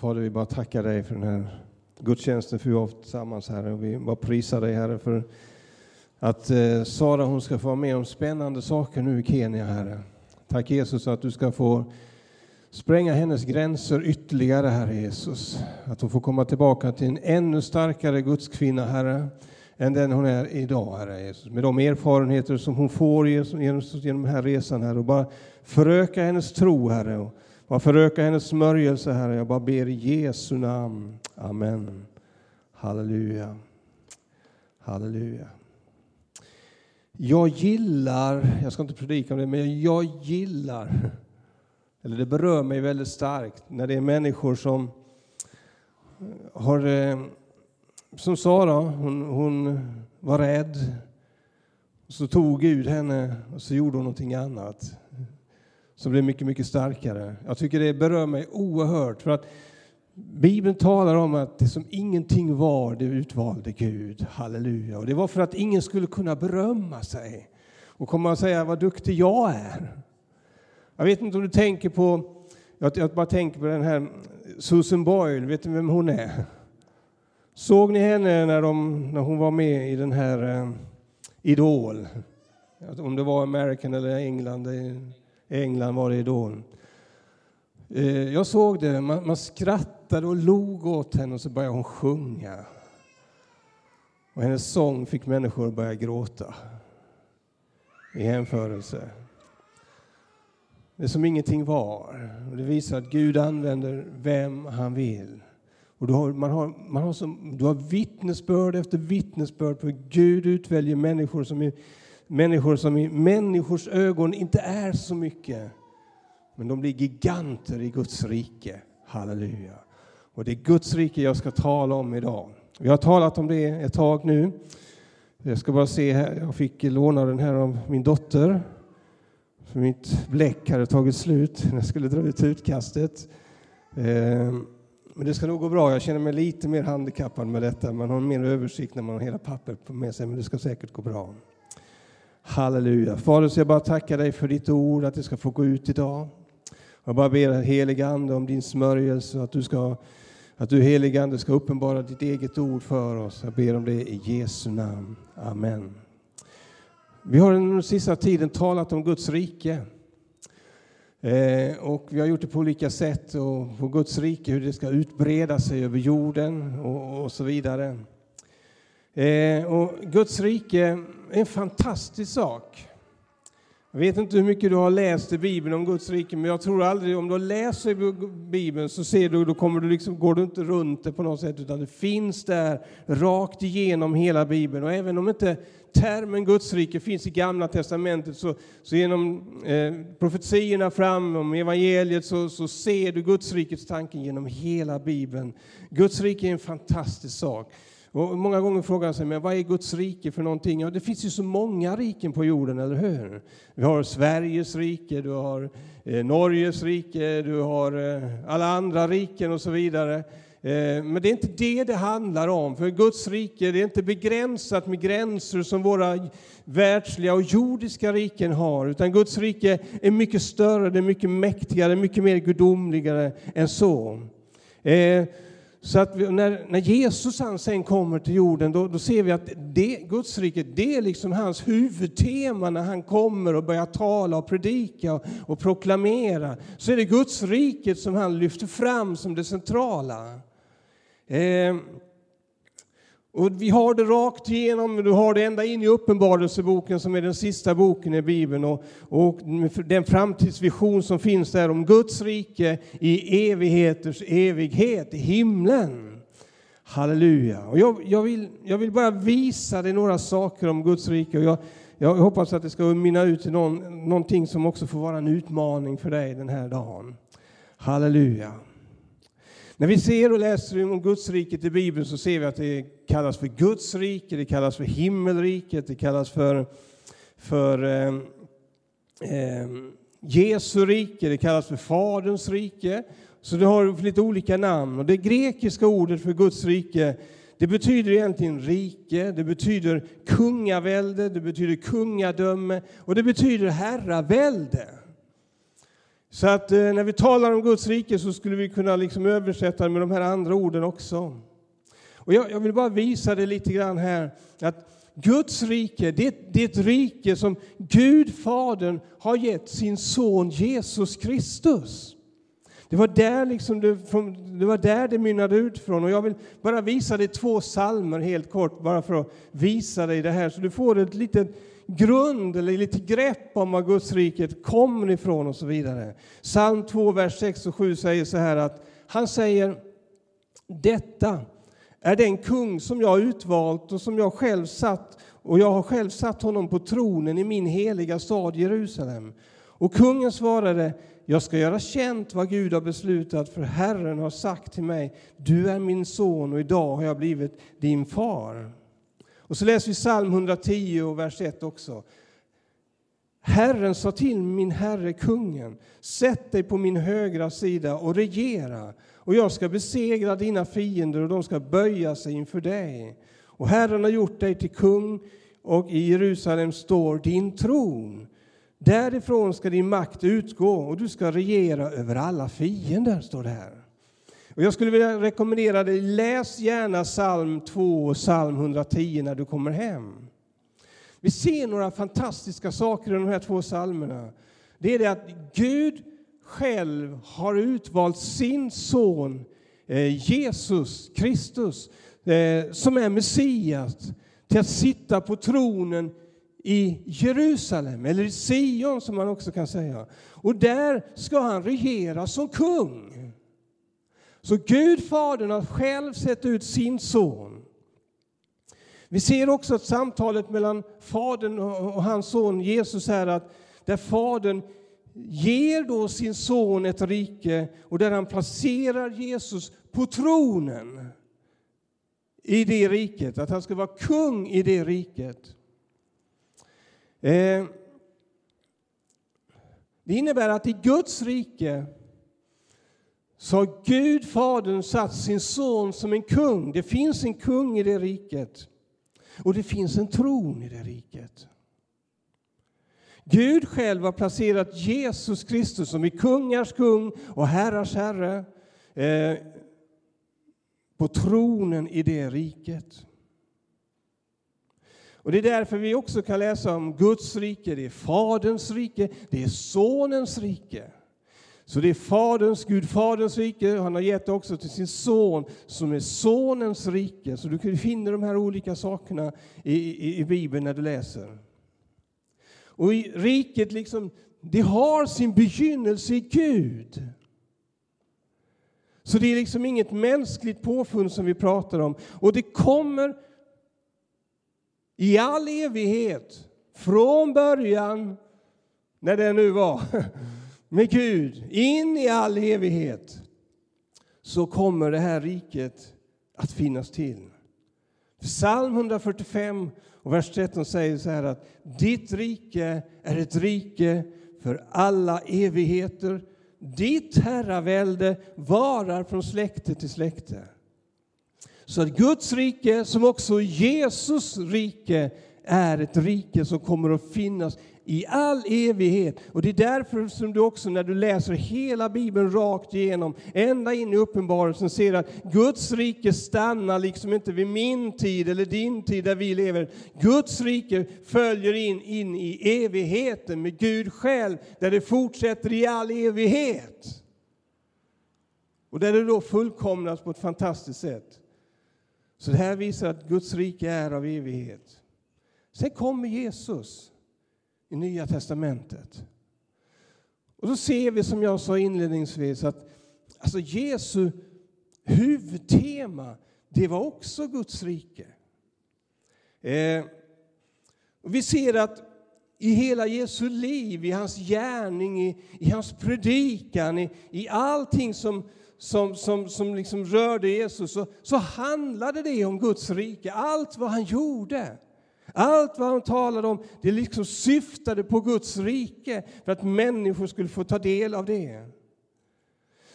Fader, vi bara tackar dig för den här gudstjänsten för vi har tillsammans, Herre. Och vi bara prisar dig, Herre, för att eh, Sara hon ska få vara med om spännande saker nu i Kenya, Herre. Tack Jesus att du ska få spränga hennes gränser ytterligare, Herre Jesus. Att hon får komma tillbaka till en ännu starkare gudskvinna, Herre, än den hon är idag, Herre Jesus. Med de erfarenheter som hon får genom, genom den här resan, Herre. Och bara föröka hennes tro, Herre. Och bara föröka hennes smörjelse, Herre. Jag bara ber i Jesu namn. Amen. Halleluja. Halleluja. Jag gillar, jag ska inte predika om det, men jag gillar, eller det berör mig väldigt starkt, när det är människor som har, eh, som Sara, hon, hon var rädd, så tog Gud henne och så gjorde hon någonting annat som blev mycket, mycket starkare. Jag tycker det berör mig oerhört, för att Bibeln talar om att det som ingenting var, det utvalde Gud. Halleluja. Och det var för att ingen skulle kunna berömma sig och komma och säga vad duktig jag är. Jag vet inte om du tänker på, jag bara tänker på den här Susan Boyle, vet du vem hon är? Såg ni henne när, de, när hon var med i den här eh, Idol? Om det var American eller England, England var det då. Eh, jag såg det, man, man skrattade och log åt henne och så började hon sjunga. Och hennes sång fick människor att börja gråta i jämförelse. Det är som ingenting var. Och det visar att Gud använder vem han vill. Och du har, man har, man har, som, du har vittnesbörd efter vittnesbörd på hur Gud utväljer människor som, är, människor som i människors ögon inte är så mycket men de blir giganter i Guds rike. Halleluja. Och det är Guds rike jag ska tala om idag. Vi har talat om det ett tag nu. Jag ska bara se här, jag fick låna den här av min dotter. För mitt bläck hade tagit slut när jag skulle dra ut utkastet. Ehm, men det ska nog gå bra. Jag känner mig lite mer handikappad med detta. Man har mer översikt när man har hela pappret med sig, men det ska säkert gå bra. Halleluja. Fader, så jag bara tackar dig för ditt ord, att det ska få gå ut idag. Jag bara ber helige Ande om din smörjelse, att du, ska, att du helige Ande ska uppenbara ditt eget ord för oss. Jag ber om det i Jesu namn. Amen. Vi har den sista tiden talat om Guds rike. Eh, och vi har gjort det på olika sätt, och på Guds rike, hur det ska utbreda sig över jorden och, och så vidare. Eh, och Guds rike en fantastisk sak. Jag vet inte hur mycket du har läst i Bibeln om Guds rike, men jag tror aldrig, om du läser Bibeln så ser du, då kommer du liksom, går du inte runt det på något sätt, utan det finns där rakt igenom hela Bibeln. Och även om inte termen Guds rike finns i Gamla Testamentet, så, så genom eh, profetierna fram, om evangeliet, så, så ser du Guds rikets tanken genom hela Bibeln. Guds rike är en fantastisk sak. Och många gånger frågar man sig, men vad är Guds rike för någonting? Ja, det finns ju så många riken på jorden, eller hur? Vi har Sveriges rike, du har eh, Norges rike, du har eh, alla andra riken och så vidare. Eh, men det är inte det det handlar om, för Guds rike det är inte begränsat med gränser som våra världsliga och jordiska riken har, utan Guds rike är mycket större, det är mycket mäktigare, mycket mer gudomligare än så. Eh, så att vi, när, när Jesus han sen kommer till jorden, då, då ser vi att det, Gudsriket, det är liksom hans huvudtema när han kommer och börjar tala och predika och, och proklamera. Så är det Gudsriket som han lyfter fram som det centrala. Eh, och vi har det rakt igenom, du har det ända in i Uppenbarelseboken som är den sista boken i Bibeln och, och den framtidsvision som finns där om Guds rike i evigheters evighet, i himlen. Halleluja. Och jag, jag, vill, jag vill bara visa dig några saker om Guds rike och jag, jag hoppas att det ska mynna ut i någon, någonting som också får vara en utmaning för dig den här dagen. Halleluja. När vi ser och läser om Guds rike i Bibeln så ser vi att det kallas för Guds rike, det kallas för himmelriket, det kallas för, för eh, eh, Jesu rike, det kallas för Faderns rike. Så det har lite olika namn. Och det grekiska ordet för Guds rike det betyder egentligen rike, det betyder kungavälde, det betyder kungadöme och det betyder herravälde. Så att eh, när vi talar om Guds rike så skulle vi kunna liksom översätta med de här andra orden också. Och jag, jag vill bara visa det lite grann här. Att Guds rike, det, det är ett rike som Gud, Fadern, har gett sin son Jesus Kristus. Det var där, liksom det, det, var där det mynnade ut från. Och jag vill bara visa dig två salmer helt kort, bara för att visa dig det här. Så du får ett litet grund eller lite grepp om var Guds riket kommer ifrån och så vidare. Psalm 2, vers 6 och 7 säger så här att han säger Detta är den kung som jag utvalt och som jag själv satt och jag har själv satt honom på tronen i min heliga stad Jerusalem. Och kungen svarade jag ska göra känt vad Gud har beslutat, för Herren har sagt till mig, du är min son och idag har jag blivit din far. Och så läser vi psalm 110 och vers 1 också. Herren sa till min herre kungen, sätt dig på min högra sida och regera, och jag ska besegra dina fiender och de ska böja sig inför dig. Och Herren har gjort dig till kung, och i Jerusalem står din tron. Därifrån ska din makt utgå och du ska regera över alla fiender, står det här. Och jag skulle vilja rekommendera dig, läs gärna psalm 2 och psalm 110 när du kommer hem. Vi ser några fantastiska saker i de här två psalmerna. Det är det att Gud själv har utvalt sin son eh, Jesus Kristus, eh, som är Messias, till att sitta på tronen i Jerusalem, eller i Sion som man också kan säga. Och där ska han regera som kung. Så Gud, Fadern, har själv sett ut sin son. Vi ser också att samtalet mellan Fadern och hans son Jesus är att där Fadern ger då sin son ett rike och där han placerar Jesus på tronen i det riket, att han ska vara kung i det riket. Eh, det innebär att i Guds rike så har Gud, Fadern, satt sin son som en kung. Det finns en kung i det riket. Och det finns en tron i det riket. Gud själv har placerat Jesus Kristus som är kungars kung och herrars herre eh, på tronen i det riket. Och Det är därför vi också kan läsa om Guds rike, det är Faderns rike, det är Sonens rike. Så det är Faderns, Gud Faderns rike, han har gett det också till sin son som är Sonens rike. Så du finner de här olika sakerna i, i, i Bibeln när du läser. Och i riket, liksom, det har sin begynnelse i Gud. Så det är liksom inget mänskligt påfund som vi pratar om. Och det kommer i all evighet, från början, när det nu var, med Gud, in i all evighet, så kommer det här riket att finnas till. Psalm 145 och vers 13 säger så här att ditt rike är ett rike för alla evigheter. Ditt herravälde varar från släkte till släkte. Så att Guds rike, som också Jesus rike, är ett rike som kommer att finnas i all evighet. Och Det är därför som du också när du läser hela Bibeln rakt igenom, ända in i Uppenbarelsen, ser att Guds rike stannar liksom inte vid min tid eller din tid där vi lever. Guds rike följer in, in i evigheten med Gud själv, där det fortsätter i all evighet. Och där det då fullkomnas på ett fantastiskt sätt. Så det här visar att Guds rike är av evighet. Sen kommer Jesus i Nya testamentet. Och då ser vi, som jag sa inledningsvis, att alltså Jesu huvudtema, det var också Guds rike. Eh, och vi ser att i hela Jesu liv, i hans gärning, i, i hans predikan, i, i allting som, som, som, som liksom rörde Jesus så, så handlade det om Guds rike. Allt vad han gjorde, allt vad han talade om, det liksom syftade på Guds rike för att människor skulle få ta del av det.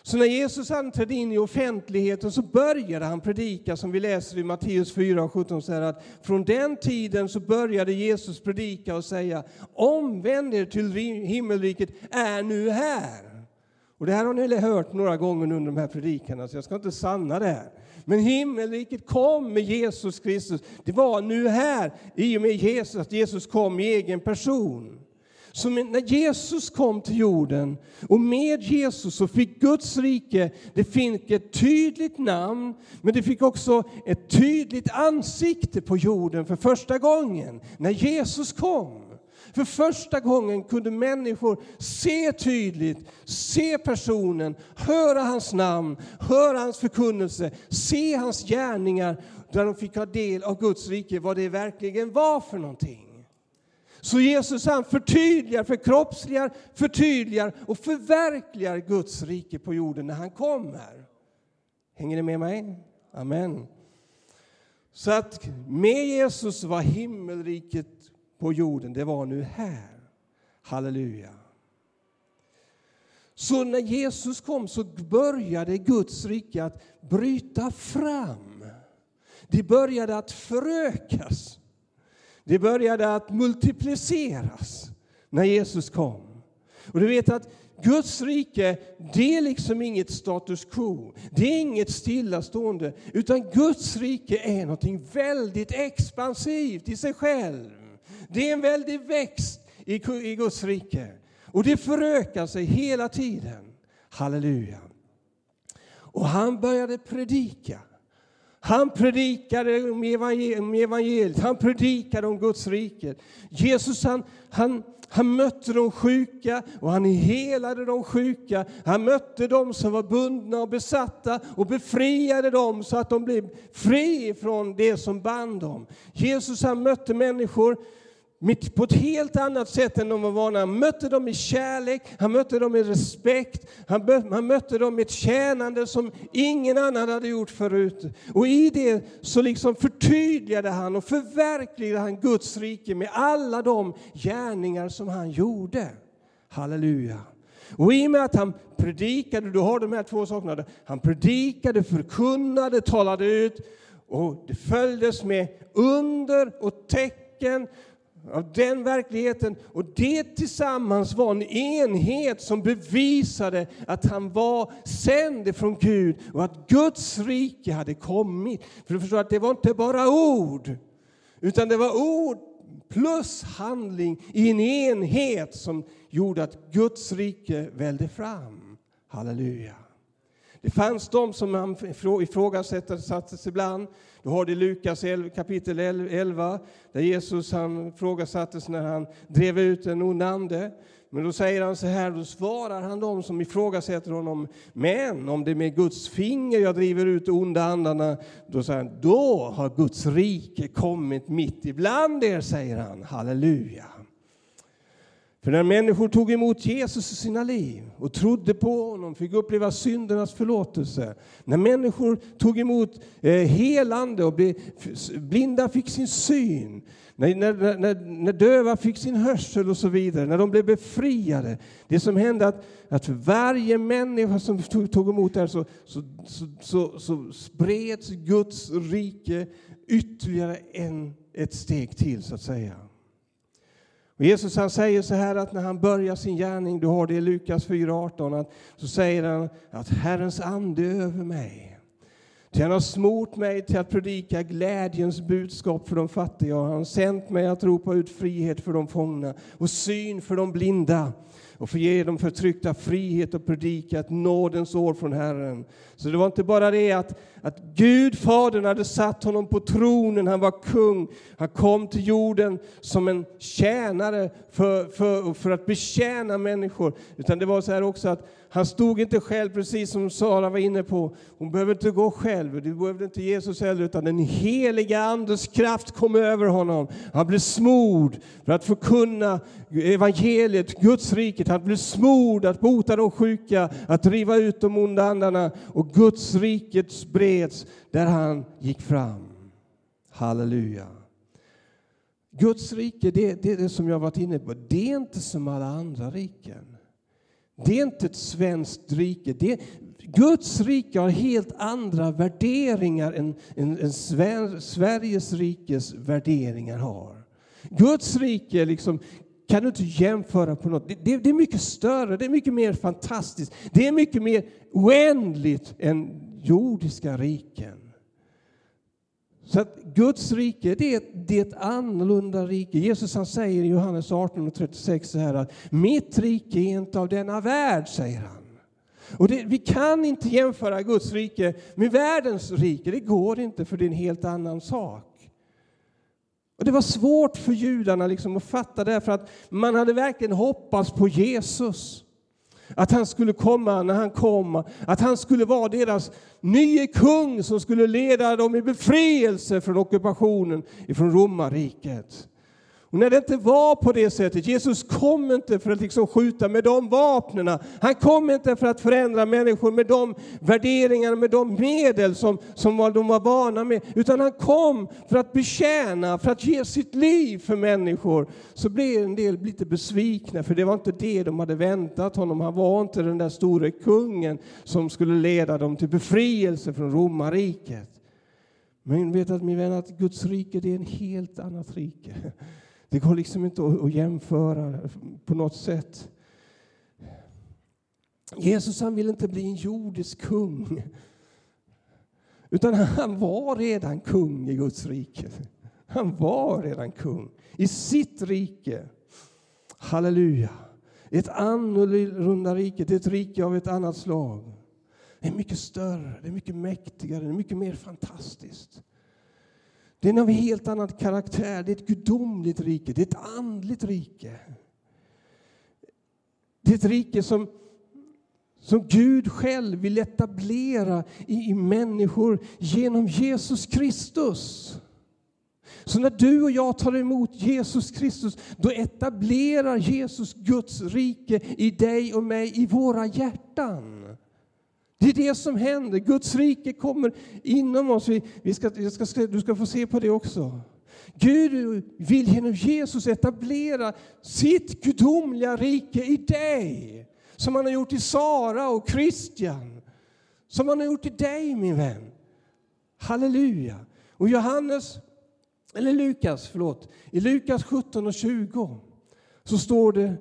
Så när Jesus trädde in i offentligheten så började han predika som vi läser i Matteus 4 och 17. Så att från den tiden så började Jesus predika och säga omvänd er till himmelriket är nu här. Och det här har ni hört några gånger under de här predikarna, så jag ska inte sanna det här. Men himmelriket kom med Jesus Kristus. Det var nu här, i och med Jesus, att Jesus kom i egen person. Så när Jesus kom till jorden och med Jesus så fick Guds rike, det fick ett tydligt namn, men det fick också ett tydligt ansikte på jorden för första gången när Jesus kom. För första gången kunde människor se tydligt, se personen, höra hans namn, höra hans förkunnelse, se hans gärningar, där de fick ta del av Guds rike, vad det verkligen var för någonting. Så Jesus han förtydligar, förkroppsligar, förtydligar och förverkligar Guds rike på jorden när han kommer. Hänger ni med mig? Amen. Så att med Jesus var himmelriket på jorden, det var nu här. Halleluja. Så när Jesus kom så började Guds rike att bryta fram. Det började att förökas. Det började att multipliceras när Jesus kom. Och du vet att Guds rike, det är liksom inget status quo. Det är inget stillastående. Utan Guds rike är något väldigt expansivt i sig själv. Det är en väldig växt i Guds rike. Och det förökar sig hela tiden. Halleluja. Och han började predika. Han predikade om evangeliet, han predikade om Guds rike. Jesus han, han, han mötte de sjuka och han helade de sjuka. Han mötte de som var bundna och besatta och befriade dem så att de blev fria från det som band dem. Jesus han mötte människor på ett helt annat sätt än de var vana. Han mötte dem i kärlek, han mötte dem i respekt, han, han mötte dem i ett tjänande som ingen annan hade gjort förut. Och i det så liksom förtydligade han och förverkligade han Guds rike med alla de gärningar som han gjorde. Halleluja. Och i och med att han predikade, du har de här två sakerna, han predikade, förkunnade, talade ut och det följdes med under och tecken av den verkligheten. Och det tillsammans var en enhet som bevisade att han var sänd från Gud och att Guds rike hade kommit. För du förstår att det var inte bara ord, utan det var ord plus handling i en enhet som gjorde att Guds rike välde fram. Halleluja. Det fanns de som ifrågasattes ibland. Du har det i Lukas kapitel 11, där Jesus han ifrågasattes när han drev ut en ond ande. Men då säger han så här, då svarar han dem som ifrågasätter honom. Men om det är med Guds finger jag driver ut de onda andarna, då säger han, då har Guds rike kommit mitt ibland er, säger han. Halleluja. För när människor tog emot Jesus i sina liv och trodde på honom, fick uppleva syndernas förlåtelse. När människor tog emot eh, helande och blinda fick sin syn. När, när, när, när döva fick sin hörsel och så vidare, när de blev befriade. Det som hände att, att för varje människa som tog, tog emot det här så, så, så, så, så spreds Guds rike ytterligare en, ett steg till så att säga. Och Jesus han säger så här att när han börjar sin gärning, du har det i Lukas 4.18, så säger han att Herrens ande är över mig. Till han har smort mig till att predika glädjens budskap för de fattiga och han har sänt mig att ropa ut frihet för de fångna och syn för de blinda och få ge de förtryckta frihet och predika ett nådens år från Herren. Så det var inte bara det att, att Gud, Fadern, hade satt honom på tronen, han var kung. Han kom till jorden som en tjänare för, för, för att betjäna människor. Utan det var så här också att han stod inte själv, precis som Sara var inne på. Hon behövde inte gå själv, det behövde inte Jesus heller, utan den heliga Andes kraft kom över honom. Han blev smord för att förkunna evangeliet, Guds riket. Han blev smord att bota de sjuka, att driva ut de onda andarna. Och Guds riket spreds där han gick fram. Halleluja. Guds rike, det, det är det som jag varit inne på. Det är inte som alla andra riken. Det är inte ett svenskt rike. Det, Guds rike har helt andra värderingar än, än, än Sver, Sveriges rikes värderingar har. Guds rike liksom kan du inte jämföra på något. Det, det, det, är mycket större, det är mycket mer fantastiskt. Det är mycket mer oändligt än jordiska riken. Så att Guds rike, det är, ett, det är ett annorlunda rike. Jesus han säger i Johannes 18 och 36 så här att mitt rike är inte av denna värld, säger han. Och det, vi kan inte jämföra Guds rike med världens rike. Det går inte, för det är en helt annan sak. Och Det var svårt för judarna liksom att fatta det, för att man hade verkligen hoppats på Jesus. Att han skulle komma när han kom, att han skulle vara deras nye kung som skulle leda dem i befrielse från ockupationen ifrån romarriket. Och när det inte var på det sättet, Jesus kom inte för att liksom skjuta med de vapnen. Han kom inte för att förändra människor med de värderingar, med de medel som, som de var vana med. Utan han kom för att betjäna, för att ge sitt liv för människor. Så blev en del lite besvikna, för det var inte det de hade väntat honom. Han var inte den där store kungen som skulle leda dem till befrielse från romarriket. Men vet att min vän, att Guds rike det är en helt annat rike. Det går liksom inte att jämföra på något sätt. Jesus han vill inte bli en jordisk kung. Utan han var redan kung i Guds rike. Han var redan kung i sitt rike. Halleluja. Ett annorlunda rike, det är ett rike av ett annat slag. Det är mycket större, det är mycket mäktigare, det är mycket mer fantastiskt. Det är en av helt annan karaktär. Det är ett gudomligt rike, det är ett andligt rike. Det är ett rike som, som Gud själv vill etablera i, i människor genom Jesus Kristus. Så när du och jag tar emot Jesus Kristus, då etablerar Jesus Guds rike i dig och mig, i våra hjärtan. Det är det som händer. Guds rike kommer inom oss. Vi, vi ska, ska, du ska få se på det också. Gud vill genom Jesus etablera sitt gudomliga rike i dig. Som han har gjort i Sara och Kristian, Som han har gjort i dig min vän. Halleluja. Och Johannes, eller Lukas, förlåt. I Lukas 17 och 20 så står det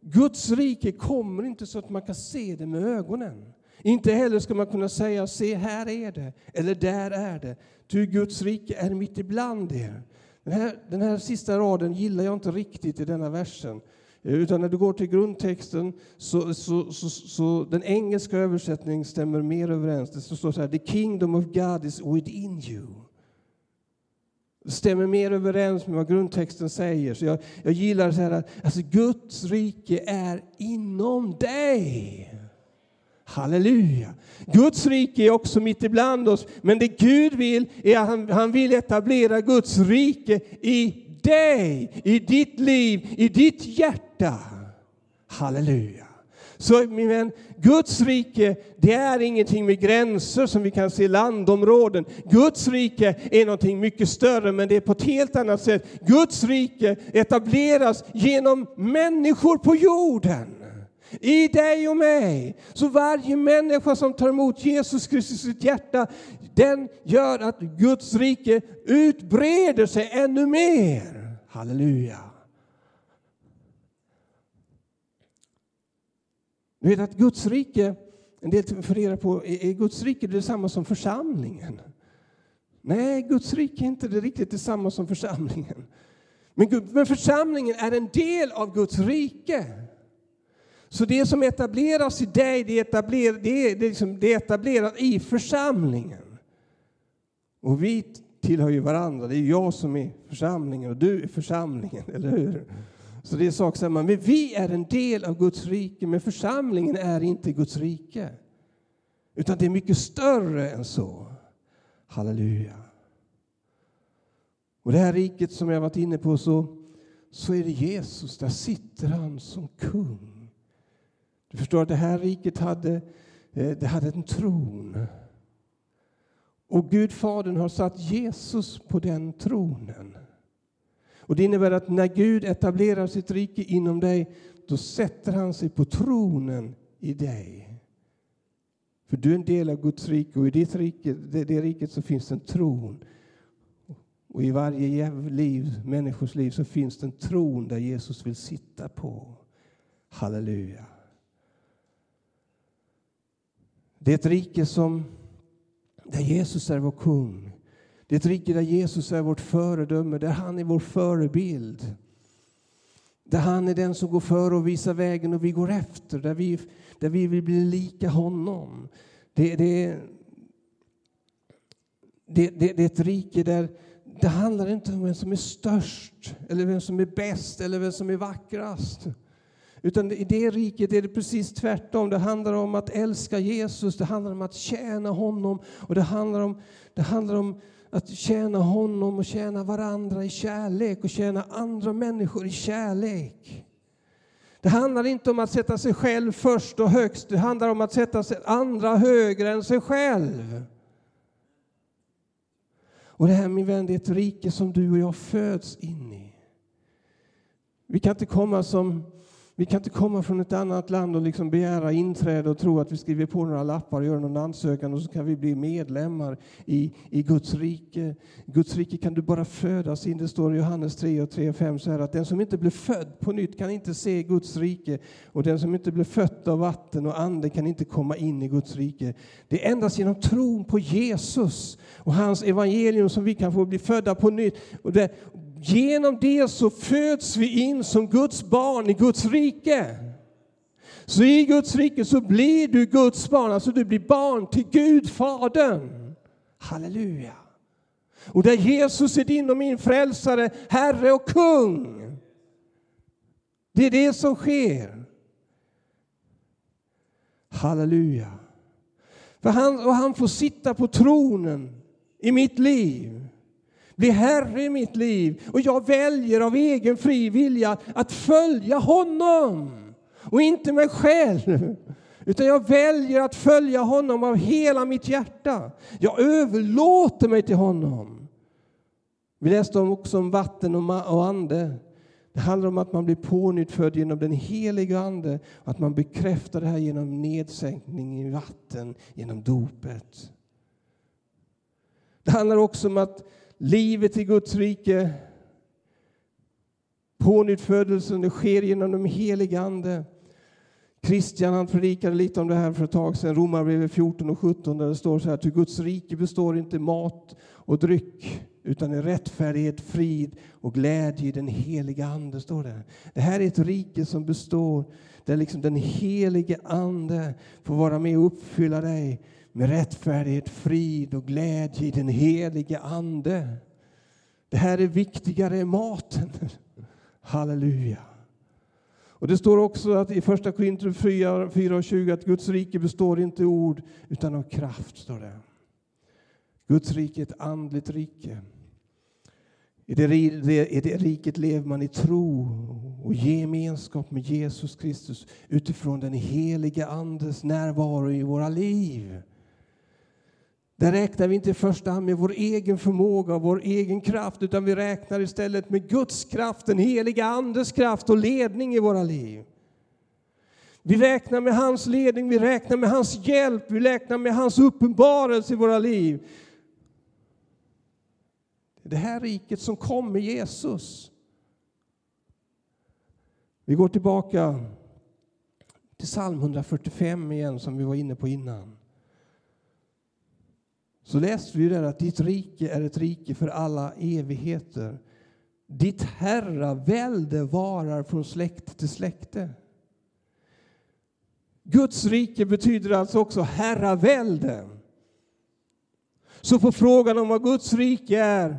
Guds rike kommer inte så att man kan se det med ögonen. Inte heller ska man kunna säga se här är det, eller där är det. Ty Guds rike är mitt ibland er. Den här, den här sista raden gillar jag inte riktigt i denna versen. Utan när du går till grundtexten så, så, så, så den engelska översättningen stämmer mer överens. Det står så här, the kingdom of God is within you. Det stämmer mer överens med vad grundtexten säger. Så jag, jag gillar så här att alltså Guds rike är inom dig. Halleluja! Guds rike är också mitt ibland oss, men det Gud vill är att han, han vill etablera Guds rike i dig, i ditt liv, i ditt hjärta. Halleluja! Så min vän, Guds rike det är ingenting med gränser som vi kan se landområden. Guds rike är någonting mycket större, men det är på ett helt annat sätt. Guds rike etableras genom människor på jorden i dig och mig. Så varje människa som tar emot Jesus Kristus i sitt hjärta, den gör att Guds rike utbreder sig ännu mer. Halleluja. Du vet att Guds rike, en del funderar på, är Guds rike detsamma som församlingen? Nej, Guds rike är inte det riktigt detsamma som församlingen. Men, men församlingen är en del av Guds rike. Så det som etableras i dig, det etabler, det det liksom, det är etablerat i församlingen. Och vi tillhör ju varandra. Det är jag som är församlingen och du är församlingen, eller hur? Så det är sak samma. Men vi är en del av Guds rike, men församlingen är inte Guds rike. Utan det är mycket större än så. Halleluja. Och det här riket som jag varit inne på så, så är det Jesus, där sitter han som kung. Du förstår att det här riket hade, eh, det hade en tron. Och Gud Fadern har satt Jesus på den tronen. Och Det innebär att när Gud etablerar sitt rike inom dig, då sätter han sig på tronen i dig. För du är en del av Guds rike och i ditt rike, det, det riket så finns en tron. Och i varje liv, människors liv så finns det en tron där Jesus vill sitta på. Halleluja. Det är ett rike som, där Jesus är vår kung. Det är ett rike där Jesus är vårt föredöme, där han är vår förebild. Där han är den som går före och visar vägen och vi går efter, där vi, där vi vill bli lika honom. Det, det, det, det, det är ett rike där det handlar inte om vem som är störst, eller vem som är bäst eller vem som är vackrast. Utan i det riket är det precis tvärtom. Det handlar om att älska Jesus, det handlar om att tjäna honom och det handlar om, det handlar om att tjäna honom och tjäna varandra i kärlek och tjäna andra människor i kärlek. Det handlar inte om att sätta sig själv först och högst, det handlar om att sätta andra högre än sig själv. Och det här min vän, det är ett rike som du och jag föds in i. Vi kan inte komma som vi kan inte komma från ett annat land och liksom begära inträde och tro att vi skriver på några lappar och gör någon ansökan och så kan vi bli medlemmar i, i Guds rike. Guds rike kan du bara födas in. Det står i Johannes 3 och 3 och 5 så här att den som inte blir född på nytt kan inte se Guds rike och den som inte blir född av vatten och ande kan inte komma in i Guds rike. Det är endast genom tron på Jesus och hans evangelium som vi kan få bli födda på nytt. Och det, Genom det så föds vi in som Guds barn i Guds rike. Så i Guds rike så blir du Guds barn, alltså du blir barn till Gud, Fadern. Halleluja. Och där Jesus är din och min frälsare, Herre och kung. Det är det som sker. Halleluja. För han, och han får sitta på tronen i mitt liv bli Herre i mitt liv. Och jag väljer av egen fri vilja att följa honom och inte mig själv. Utan jag väljer att följa honom av hela mitt hjärta. Jag överlåter mig till honom. Vi läste också om vatten och ande. Det handlar om att man blir pånyttfödd genom den helige Ande att man bekräftar det här genom nedsänkning i vatten, genom dopet. Det handlar också om att livet i Guds rike, pånyttfödelsen, det sker genom den helige Ande. Christian han predikade lite om det här för ett tag sedan, Romarbrevet 14 och 17, där det står så här, till Guds rike består inte mat och dryck, utan i rättfärdighet, frid och glädje i den heliga Ande, står det. Det här är ett rike som består, där liksom den helige Ande får vara med och uppfylla dig med rättfärdighet, frid och glädje i den helige Ande. Det här är viktigare än maten. Halleluja. Och Det står också att i första Korinther 4, 4 och 20 att Guds rike består inte av ord utan av kraft. står det. Guds rike är ett andligt rike. I det, I det riket lever man i tro och gemenskap med Jesus Kristus utifrån den heliga Andes närvaro i våra liv. Där räknar vi inte i första hand med vår egen förmåga och vår egen kraft utan vi räknar istället med Guds kraft, den heliga Andes kraft och ledning i våra liv. Vi räknar med hans ledning, vi räknar med hans hjälp, vi räknar med hans uppenbarelse i våra liv. Det här riket som kom med Jesus. Vi går tillbaka till psalm 145 igen som vi var inne på innan så läste vi där att ditt rike är ett rike för alla evigheter. Ditt herravälde varar från släkt till släkte. Guds rike betyder alltså också herravälde. Så på frågan om vad Guds rike är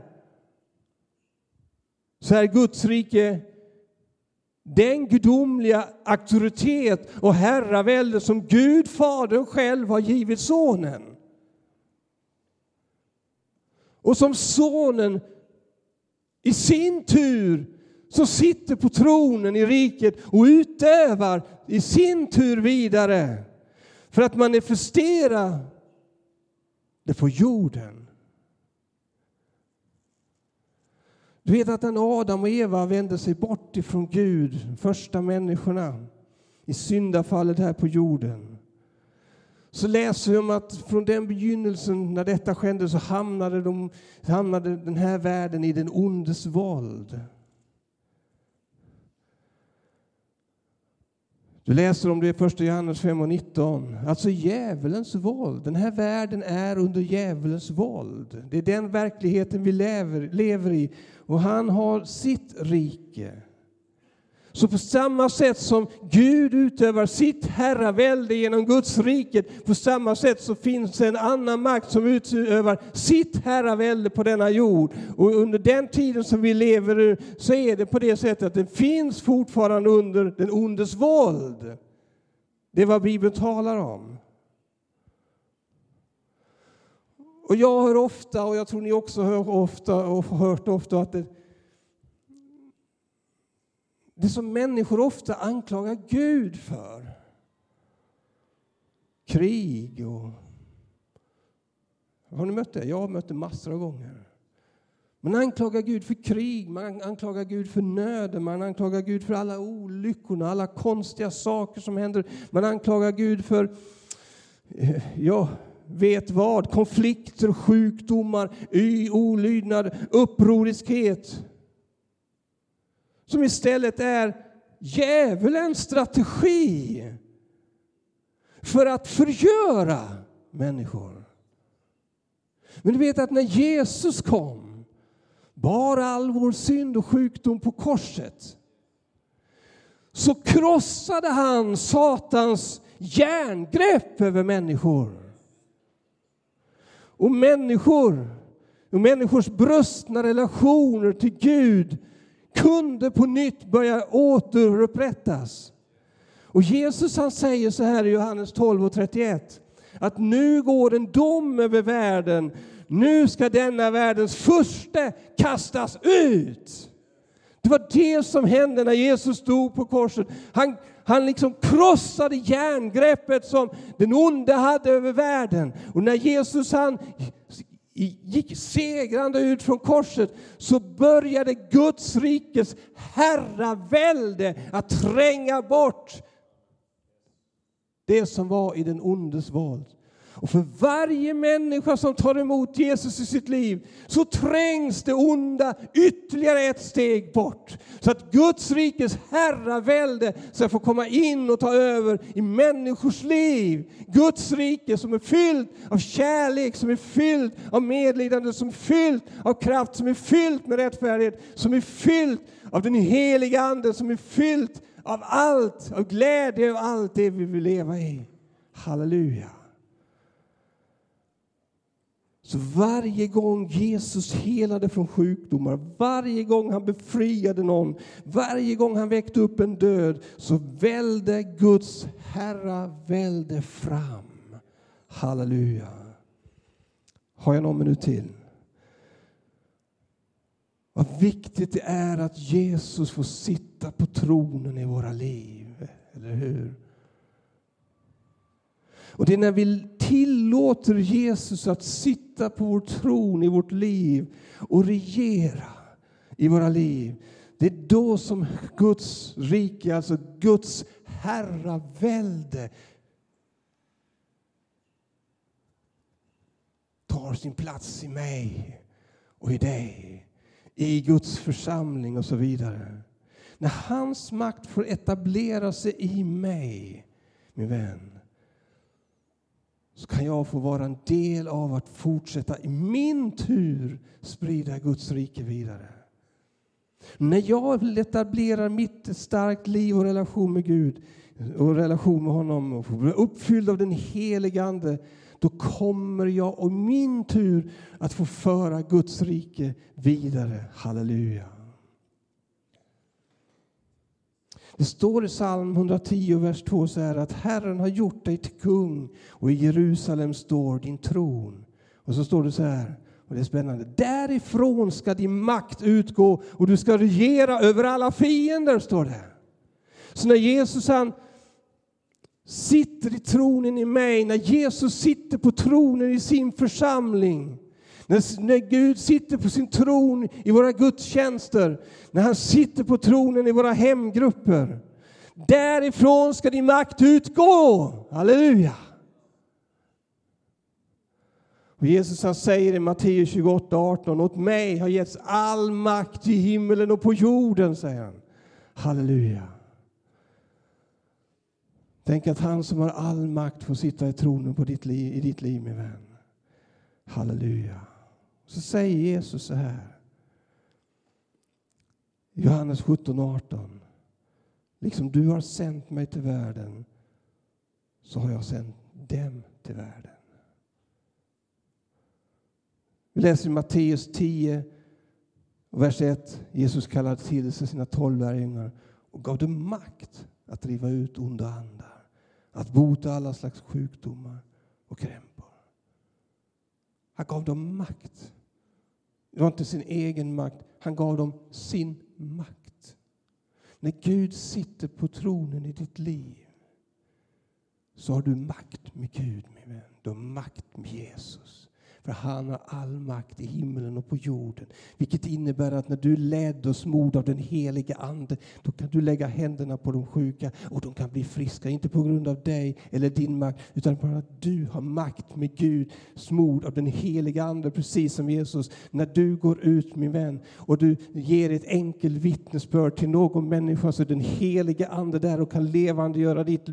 så är Guds rike den gudomliga auktoritet och herravälde som Gud, Fadern själv har givit Sonen. Och som sonen i sin tur som sitter på tronen i riket och utövar i sin tur vidare för att manifestera det på jorden. Du vet att när Adam och Eva vände sig bort ifrån Gud, första människorna, i syndafallet här på jorden, så läser vi om att från den begynnelsen, när detta skedde, så hamnade, de, hamnade den här världen i den ondes våld. Du läser om det i Första Johannes 5 och 19. Alltså djävulens våld. Den här världen är under djävulens våld. Det är den verkligheten vi lever, lever i. Och han har sitt rike. Så på samma sätt som Gud utövar sitt herravälde genom Guds riket, på samma sätt så finns det en annan makt som utövar sitt herravälde på denna jord. Och under den tiden som vi lever i så är det på det sättet att det finns fortfarande under den ondes våld. Det är vad Bibeln talar om. Och jag hör ofta, och jag tror ni också hör ofta och hört ofta, att det, det som människor ofta anklagar Gud för. Krig och... Har ni mött det? Jag har mött det massor av gånger. Man anklagar Gud för krig, man anklagar Gud för nöden, man anklagar Gud för alla olyckorna, alla konstiga saker som händer. Man anklagar Gud för, eh, ja, vet vad, konflikter, sjukdomar, olydnad, upproriskhet som istället är djävulens strategi för att förgöra människor. Men du vet att när Jesus kom bar all vår synd och sjukdom på korset så krossade han Satans järngrepp över människor. Och människor och människors brustna relationer till Gud kunde på nytt börja återupprättas. Och Jesus han säger så här i Johannes 12 och 31 att nu går en dom över världen. Nu ska denna världens första kastas ut. Det var det som hände när Jesus stod på korset. Han, han liksom krossade järngreppet som den onde hade över världen. Och när Jesus han gick segrande ut från korset så började Guds rikes herravälde att tränga bort det som var i den ondes våld. Och för varje människa som tar emot Jesus i sitt liv så trängs det onda ytterligare ett steg bort. Så att Guds rikes herravälde ska få komma in och ta över i människors liv. Guds rike som är fyllt av kärlek, som är fyllt av medlidande, som är fyllt av kraft, som är fyllt med rättfärdighet, som är fyllt av den heliga Ande, som är fyllt av allt, av glädje och allt det vi vill leva i. Halleluja. Så varje gång Jesus helade från sjukdomar, varje gång han befriade någon, varje gång han väckte upp en död, så välde Guds herravälde fram. Halleluja. Har jag någon minut till? Vad viktigt det är att Jesus får sitta på tronen i våra liv, eller hur? Och det är när vi tillåter Jesus att sitta på vår tron i vårt liv och regera i våra liv. Det är då som Guds rike, alltså Guds herravälde tar sin plats i mig och i dig, i Guds församling och så vidare. När hans makt får etablera sig i mig, min vän, så kan jag få vara en del av att fortsätta i min tur sprida Guds rike vidare. När jag etablerar mitt starkt liv och relation med Gud och relation med honom och blir uppfylld av den helige Ande då kommer jag och min tur att få föra Guds rike vidare. Halleluja. Det står i psalm 110, vers 2 så här att Herren har gjort dig till kung och i Jerusalem står din tron. Och så står det så här, och det är spännande. Därifrån ska din makt utgå och du ska regera över alla fiender, står det. Så när Jesus han sitter i tronen i mig, när Jesus sitter på tronen i sin församling, när, när Gud sitter på sin tron i våra gudstjänster, när han sitter på tronen i våra hemgrupper. Därifrån ska din makt utgå. Halleluja! Och Jesus han säger i Matteus 28, 18, åt mig har getts all makt i himmelen och på jorden, säger han. Halleluja. Tänk att han som har all makt får sitta i tronen på ditt liv, i ditt liv, min vän. Halleluja. Så säger Jesus så här. Johannes 17 18. Liksom du har sänt mig till världen så har jag sänt dem till världen. Vi läser i Matteus 10, vers 1. Jesus kallade till sig sina tolv lärjungar och gav dem makt att driva ut onda andar, att bota alla slags sjukdomar och krämpor. Han gav dem makt. Det var inte sin egen makt, han gav dem sin makt. När Gud sitter på tronen i ditt liv så har du makt med Gud, min vän. Du har makt med Jesus. För han har all makt i himlen och på jorden. Vilket innebär att när du är ledd och smord av den helige Ande, då kan du lägga händerna på de sjuka och de kan bli friska. Inte på grund av dig eller din makt, utan för att du har makt med Gud, smord av den heliga Ande, precis som Jesus. När du går ut, min vän, och du ger ett enkelt vittnesbörd till någon människa, så är den helige Ande där och kan levandegöra ditt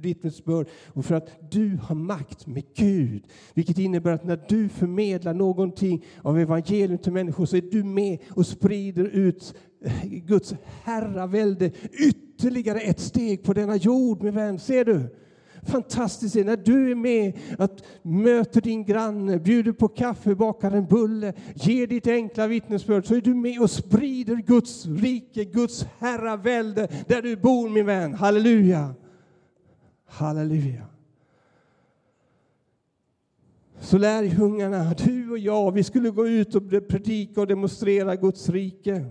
vittnesbörd. Och för att du har makt med Gud, vilket innebär att när du förmedlar någonting av evangelium till människor så är du med och sprider ut eh, Guds herravälde ytterligare ett steg på denna jord, min vän. Ser du? Fantastiskt när du är med att möter din granne, bjuder på kaffe, bakar en bulle, ger ditt enkla vittnesbörd så är du med och sprider Guds rike, Guds herravälde där du bor min vän. Halleluja! Halleluja! Så lärjungarna, du och jag, vi skulle gå ut och predika och demonstrera Guds rike.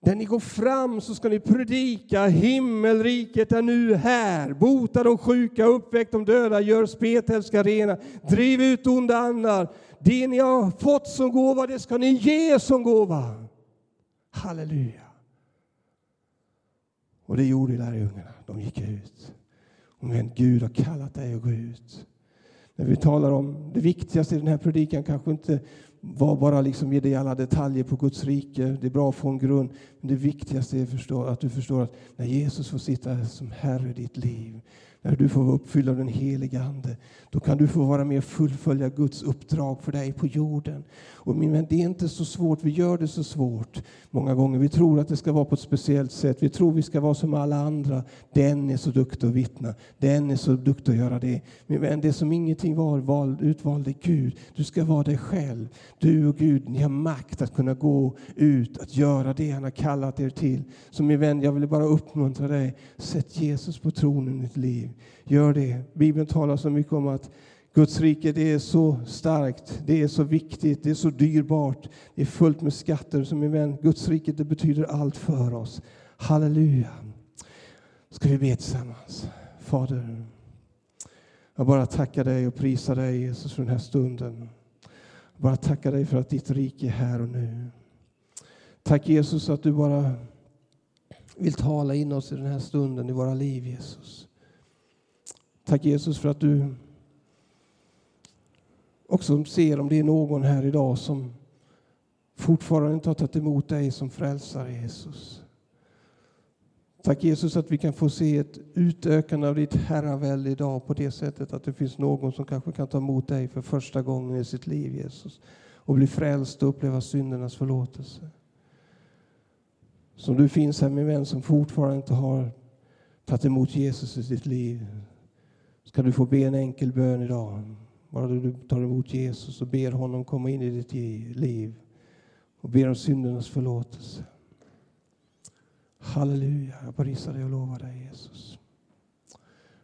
När ni går fram så ska ni predika himmelriket är nu här. Bota de sjuka, uppväck de döda, gör spetälska rena, driv ut onda andar. Det ni har fått som gåva, det ska ni ge som gåva. Halleluja. Och det gjorde lärjungarna. De gick ut. Men Gud har kallat dig att gå ut. När vi talar om det viktigaste i den här predikan kanske inte var bara liksom ge dig alla detaljer på Guds rike. Det är bra att få en grund. Men det viktigaste är att du förstår att när Jesus får sitta som Herre i ditt liv när du får vara uppfylld av den heliga Ande, då kan du få vara med och fullfölja Guds uppdrag för dig på jorden. Och min vän, det är inte så svårt, vi gör det så svårt många gånger. Vi tror att det ska vara på ett speciellt sätt, vi tror vi ska vara som alla andra. Den är så duktig att vittna, den är så duktig att göra det. Min vän, det som ingenting var vald, utvalde Gud. Du ska vara dig själv. Du och Gud, ni har makt att kunna gå ut, att göra det han har kallat kallat er till. Så min vän, jag vill bara uppmuntra dig, sätt Jesus på tronen i ditt liv. Gör det. Bibeln talar så mycket om att Guds rike det är så starkt, det är så viktigt, det är så dyrbart. Det är fullt med skatter. Så min vän, Guds rike det betyder allt för oss. Halleluja. Ska vi be tillsammans? Fader, jag bara tackar dig och prisar dig Jesus för den här stunden. Jag bara tackar dig för att ditt rike är här och nu. Tack Jesus att du bara vill tala in oss i den här stunden i våra liv Jesus. Tack Jesus för att du också ser om det är någon här idag som fortfarande inte har tagit emot dig som frälsare Jesus. Tack Jesus att vi kan få se ett utökande av ditt herravälde idag på det sättet att det finns någon som kanske kan ta emot dig för första gången i sitt liv Jesus och bli frälst och uppleva syndernas förlåtelse. Som du finns här min vän som fortfarande inte har tagit emot Jesus i sitt liv ska du få be en enkel bön idag. Bara du tar emot Jesus och ber honom komma in i ditt liv och ber om syndernas förlåtelse. Halleluja, jag prisar dig och lovar dig Jesus.